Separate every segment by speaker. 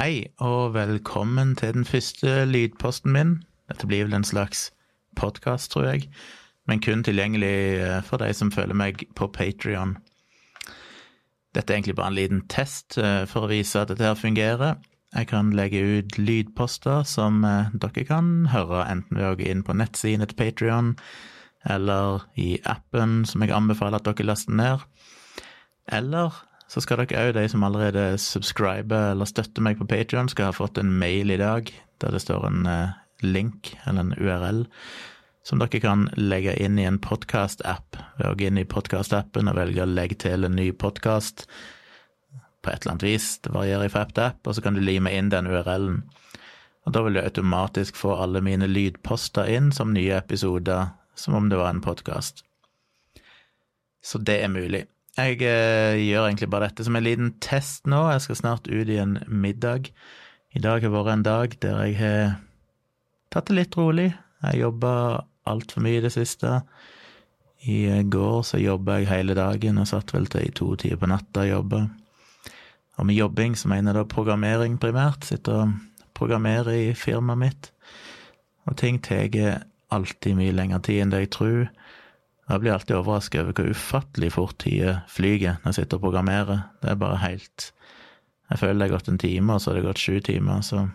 Speaker 1: Hei, og velkommen til den første lydposten min. Dette blir vel en slags podkast, tror jeg, men kun tilgjengelig eh, for de som følger meg på Patrion. Dette er egentlig bare en liten test eh, for å vise at dette her fungerer. Jeg kan legge ut lydposter som eh, dere kan høre, enten ved å gå inn på nettsiden til Patrion, eller i appen som jeg anbefaler at dere laster ned. Eller så skal dere òg, de som allerede subscriber eller støtter meg på Patrion, skal ha fått en mail i dag der det står en eh, link, eller en URL, som dere kan legge inn i en podkast-app ved å gå inn i podkast-appen og velge å legge til en ny podkast på et eller annet vis. Det varierer fra app til app, og så kan du lime inn den URL-en. Og da vil du automatisk få alle mine lydposter inn som nye episoder, som om det var en podkast. Så det er mulig. Jeg eh, gjør egentlig bare dette som en liten test nå. Jeg skal snart ut i en middag. I dag har vært en dag der jeg har tatt det litt rolig. Jeg jobba altfor mye i det siste. I går så jobba jeg hele dagen og satt vel til i to tider på natta og jobba. Og med jobbing så mener jeg da programmering primært. Sitter og programmerer i firmaet mitt. Og ting tar alltid mye lengre tid enn det jeg tror. Jeg blir alltid overrasket over hvor ufattelig fort tida flyger når jeg sitter og programmerer. Det er bare helt Jeg føler det har gått en time, og så har det gått sju timer, så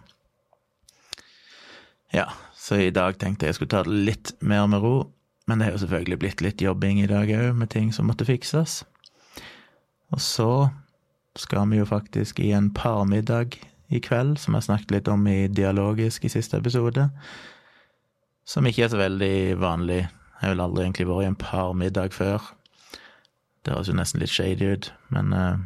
Speaker 1: Ja, så i dag tenkte jeg jeg skulle ta det litt mer med ro, men det har jo selvfølgelig blitt litt jobbing i dag òg, med ting som måtte fikses. Og så skal vi jo faktisk i en parmiddag i kveld, som jeg snakket litt om i Dialogisk i siste episode, som ikke er så veldig vanlig jeg har aldri egentlig vært i en parmiddag før. Det høres jo nesten litt shady ut, men uh,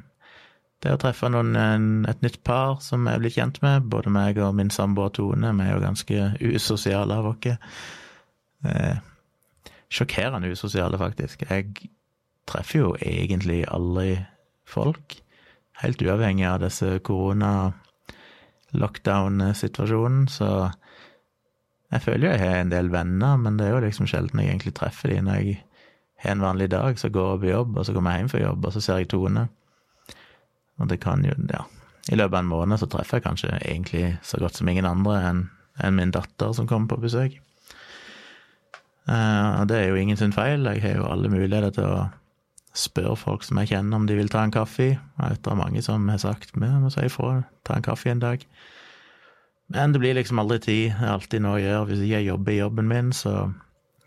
Speaker 1: det å treffe noen, en, et nytt par som jeg blitt kjent med, både meg og min samboer Tone, vi er jo ganske usosiale av oss. Uh, sjokkerende usosiale, faktisk. Jeg treffer jo egentlig aldri folk, helt uavhengig av disse korona-lockdown-situasjonen, så jeg føler jo jeg har en del venner, men det er jo liksom sjelden jeg egentlig treffer dem. Når jeg har en vanlig dag, så går jeg på jobb, og så kommer jeg hjem fra jobb, og så ser jeg Tone. Og det kan jo, ja I løpet av en måned så treffer jeg kanskje egentlig så godt som ingen andre enn en min datter som kommer på besøk. Uh, og det er jo ingen sin feil. Jeg har jo alle muligheter til å spørre folk som jeg kjenner om de vil ta en kaffe. Jeg vet det er mange som har sagt vi må si ifra, ta en kaffe en dag. Men det blir liksom aldri tid. Det er alltid noe å gjøre. Hvis jeg jobber i jobben min, så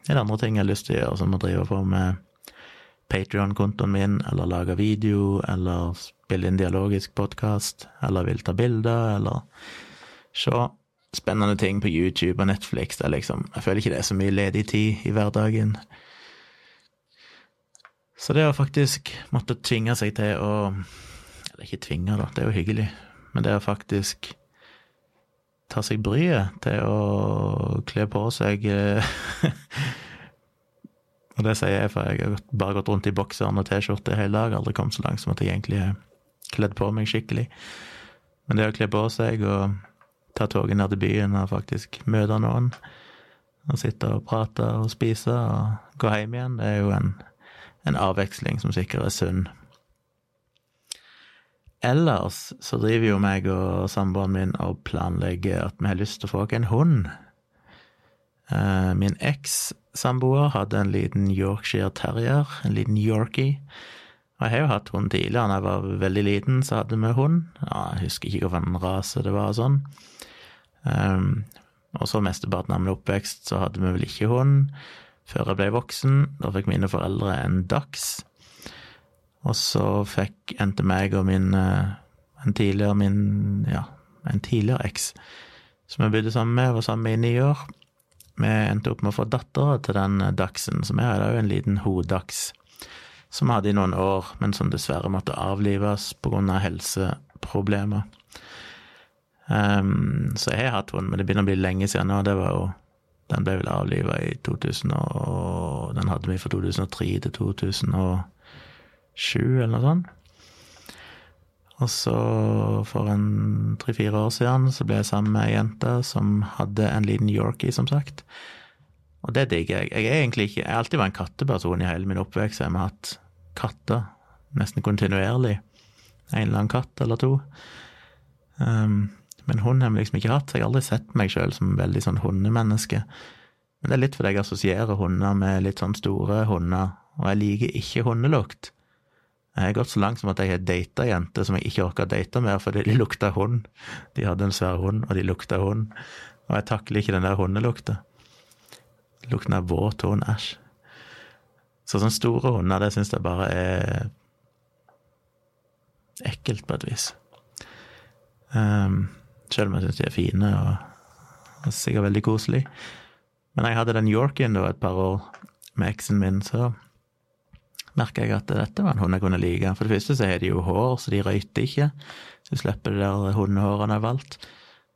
Speaker 1: er det andre ting jeg har lyst til å gjøre, som å drive på med Patrion-kontoen min, eller lage video, eller spille inn dialogisk podkast, eller vil ta bilder, eller se spennende ting på YouTube og Netflix. Det er liksom Jeg føler ikke det er så mye ledig tid i hverdagen. Så det å faktisk måtte tvinge seg til å Eller ikke tvinge, da, det er jo hyggelig, men det å faktisk tar seg bryet til å kle på seg eh, Og det sier jeg, for jeg har bare gått rundt i bokseren og T-skjorte hele dag, aldri kommet så langt som at jeg egentlig har kledd på meg skikkelig. Men det å kle på seg og ta toget ned til byen og faktisk møte noen, og sitte og prate og spise og gå hjem igjen, det er jo en, en avveksling som sikkert er sunn. Ellers så driver jo meg og samboeren min og planlegger at vi har lyst til å få oss en hund. Eh, min eks-samboer hadde en liten Yorkshire terrier, en liten Yorkie. Og jeg har jo hatt hund tidligere. Da jeg var veldig liten, så hadde vi hund. Ja, jeg husker ikke hvilken rase det var og sånn. Um, og så mesteparten av min oppvekst så hadde vi vel ikke hund før jeg ble voksen. Da fikk mine foreldre en dachs. Og så fikk endte meg og min eh, en tidligere min ja, en tidligere eks som jeg bodde sammen med, var sammen med i ni år. Vi endte opp med å få dattera til den dachsen, så vi hadde jo en liten hodachs som vi hadde i noen år, men som dessverre måtte avlives av helseproblemer. Um, så jeg har hatt henne, men det begynner å bli lenge siden nå. Det var jo Den ble vel avliva i 2000, og den hadde vi fra 2003 til 2000. Og sju, eller noe sånt. Og så, for en tre-fire år siden, så ble jeg sammen med ei jente som hadde en liten Yorkie, som sagt. Og det digger jeg. Jeg er egentlig ikke Jeg har alltid vært en katteperson i hele min oppvekst. Jeg har hatt katter nesten kontinuerlig. En eller annen katt eller to. Um, Men hund har vi liksom ikke hatt, så jeg har aldri sett meg sjøl som veldig sånn hundemenneske. Men det er litt fordi jeg assosierer hunder med litt sånn store hunder, og jeg liker ikke hundelukt. Jeg har gått så langt som at jeg har data jenter som jeg ikke orker å date mer fordi de lukta hund. De hadde en svær hund, og de lukta hund. Og jeg takler ikke den der hundelukta. Lukten av våt hund, æsj. Så sånne store hunder, det syns jeg bare er ekkelt på et vis. Um, selv om jeg syns de er fine og, og sikkert veldig koselige. Men jeg hadde den Yorkien da et par år med eksen min, så merka jeg at dette var en hund jeg kunne like. For det første så har de jo hår, så de røyter ikke. Så de slipper det der hundehårene overalt.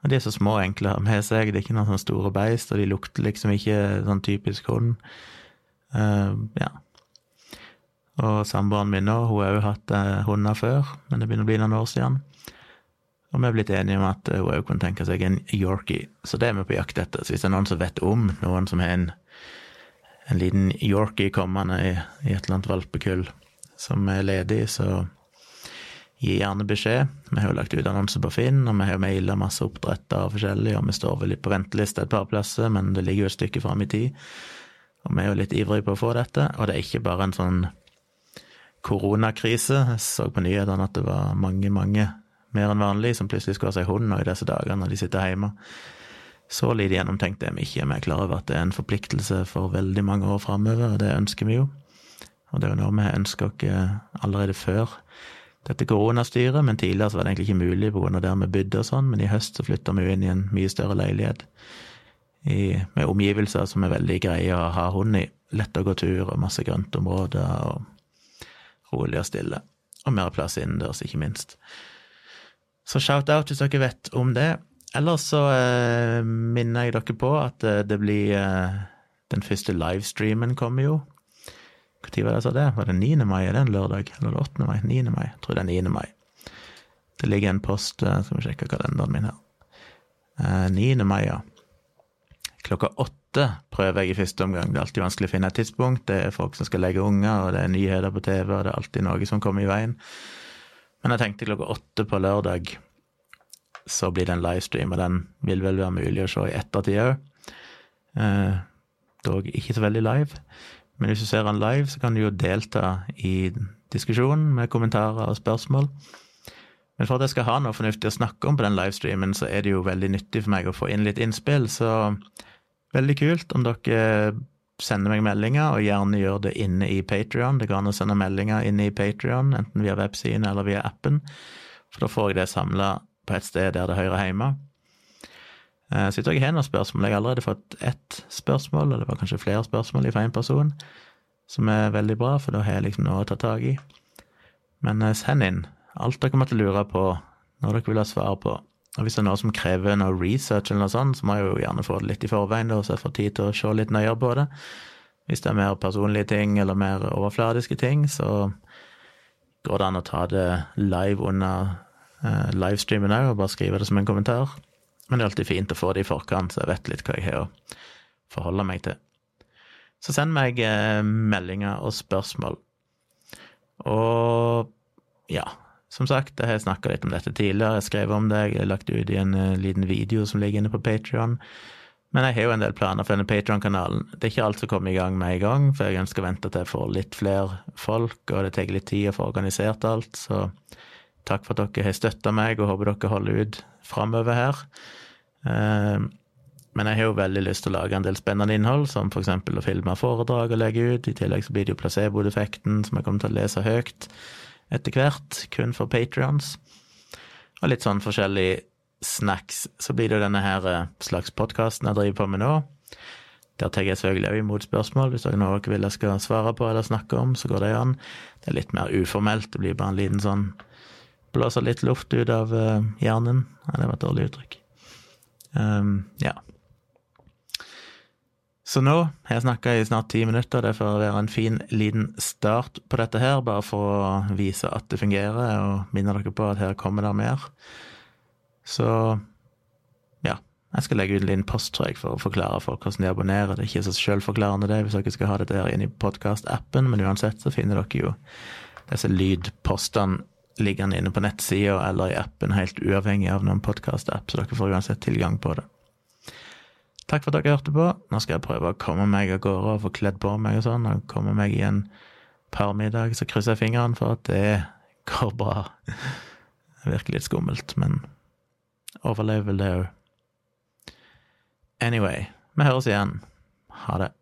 Speaker 1: Og de er så små og enkle å ha med seg, det er ikke noen sånne store beist, og de lukter liksom ikke sånn typisk hund. Uh, ja. Og samboeren min nå, hun har òg hatt uh, hunder før, men det begynner å bli noen år siden. Og vi er blitt enige om at hun òg kunne tenke seg en Yorkie, så det er vi på jakt etter. Så hvis det er noen som vet om noen som har en, en liten Yorkie kommende i, i, et eller annet valpekull som er ledig, så gi gjerne beskjed. Vi har jo lagt ut annonser på Finn, og vi har maila masse oppdretter og forskjellig, og vi står vel litt på venteliste et par plasser, men det ligger jo et stykke fram i tid. Og vi er jo litt ivrige på å få dette, og det er ikke bare en sånn koronakrise. Jeg så på nyhetene at det var mange, mange mer enn vanlig, som plutselig skulle ha seg hund nå i disse dagene når de sitter hjemme. Så lite gjennomtenkt er vi ikke. Vi er klar over at det er en forpliktelse for veldig mange år framover, og det ønsker vi jo. Og det er jo noe vi ønsker oss allerede før dette koronastyret, men tidligere så var det egentlig ikke mulig pga. der vi bodde og sånn, men i høst så flytta vi jo inn i en mye større leilighet i, med omgivelser som er veldig greie å ha hund i. Lett å gå tur og masse grøntområder og rolig og stille. Og mer plass innendørs, ikke minst. Så shout-out hvis dere vet om det. Ellers så eh, minner jeg dere på at eh, det blir eh, Den første livestreamen kommer jo. Når var det jeg sa det? Var det 9. mai? Er det en lørdag? Eller 8. mai? 9. mai? Jeg tror det er 9. mai. Det ligger en post eh, Skal vi sjekke kalenderen min her. Eh, 9. mai, ja. Klokka åtte prøver jeg i første omgang. Det er alltid vanskelig å finne et tidspunkt. Det er folk som skal legge unger, og det er nyheter på TV, og det er alltid noe som kommer i veien. Men jeg tenkte klokka åtte på lørdag så blir det en livestream, og den vil vel være mulig å se i ettertid òg. Eh, dog ikke så veldig live. Men hvis du ser den live, så kan du jo delta i diskusjonen med kommentarer og spørsmål. Men for at jeg skal ha noe fornuftig å snakke om på den livestreamen, så er det jo veldig nyttig for meg å få inn litt innspill, så veldig kult om dere sender meg meldinger, og gjerne gjør det inne i Patrion. Det går an å sende meldinger inne i Patrion, enten via websiden eller via appen, for da får jeg det samla på et sted der det hører hjemme. Eh, så jeg tror jeg har noen spørsmål. Jeg har allerede fått ett spørsmål, eller det var kanskje flere spørsmål fra én person, som er veldig bra, for da har jeg liksom noe å ta tak i. Men eh, send inn alt dere måtte lure på, når dere vil ha svar på. Og hvis det er noe som krever noe research, eller noe sånt, så må jeg jo gjerne få det litt i forveien, så jeg får tid til å se litt nøyere på det. Hvis det er mer personlige ting eller mer overfladiske ting, så går det an å ta det live under livestreamen òg, og bare skrive det som en kommentar. Men det er alltid fint å få det i forkant, så jeg vet litt hva jeg har å forholde meg til. Så send meg eh, meldinger og spørsmål. Og ja, som sagt, jeg har snakka litt om dette tidligere, jeg skrev om det, jeg har lagt ut i en uh, liten video som ligger inne på Patrion. Men jeg har jo en del planer for denne Patrion-kanalen. Det er ikke alt som kommer i gang med en gang, for jeg ønsker å vente til jeg får litt flere folk, og det tar litt tid å få organisert alt, så takk for at dere har støtta meg, og håper dere holder ut framover her. Uh, men jeg har jo veldig lyst til å lage en del spennende innhold, som eksempel å filme foredrag og legge ut. I tillegg så blir det jo placebo-effekten, som jeg kommer til å lese høyt etter hvert, kun for patrions. Og litt sånn forskjellig snacks. Så blir det jo denne her eh, slags podkasten jeg driver på med nå. Der tar jeg selvfølgelig òg imot spørsmål. Hvis dere noe vil jeg skal svare på eller snakke om, så går det an. Det er litt mer uformelt. Det blir bare en liten sånn Blåser litt luft ut av uh, hjernen. Det var et dårlig uttrykk. Um, ja. Så nå har jeg snakka i snart ti minutter, det får være en fin liten start på dette her, bare for å vise at det fungerer, og minne dere på at her kommer det mer. Så ja, jeg skal legge ut en liten post, tror jeg, for å forklare folk hvordan de abonnerer. Det er ikke så sjølforklarende, det, hvis dere skal ha dette her inn i podkast-appen, men uansett så finner dere jo disse lydpostene liggende inne på nettsida eller i appen, helt uavhengig av noen podkast-app, så dere får uansett tilgang på det. Takk for at dere hørte på. Nå skal jeg prøve å komme meg av gårde og få kledd på meg og sånn, og komme meg i en parmiddag, så krysser jeg fingrene for at det går bra. Det virker litt skummelt, men overlever det òg. Anyway, vi høres igjen. Ha det.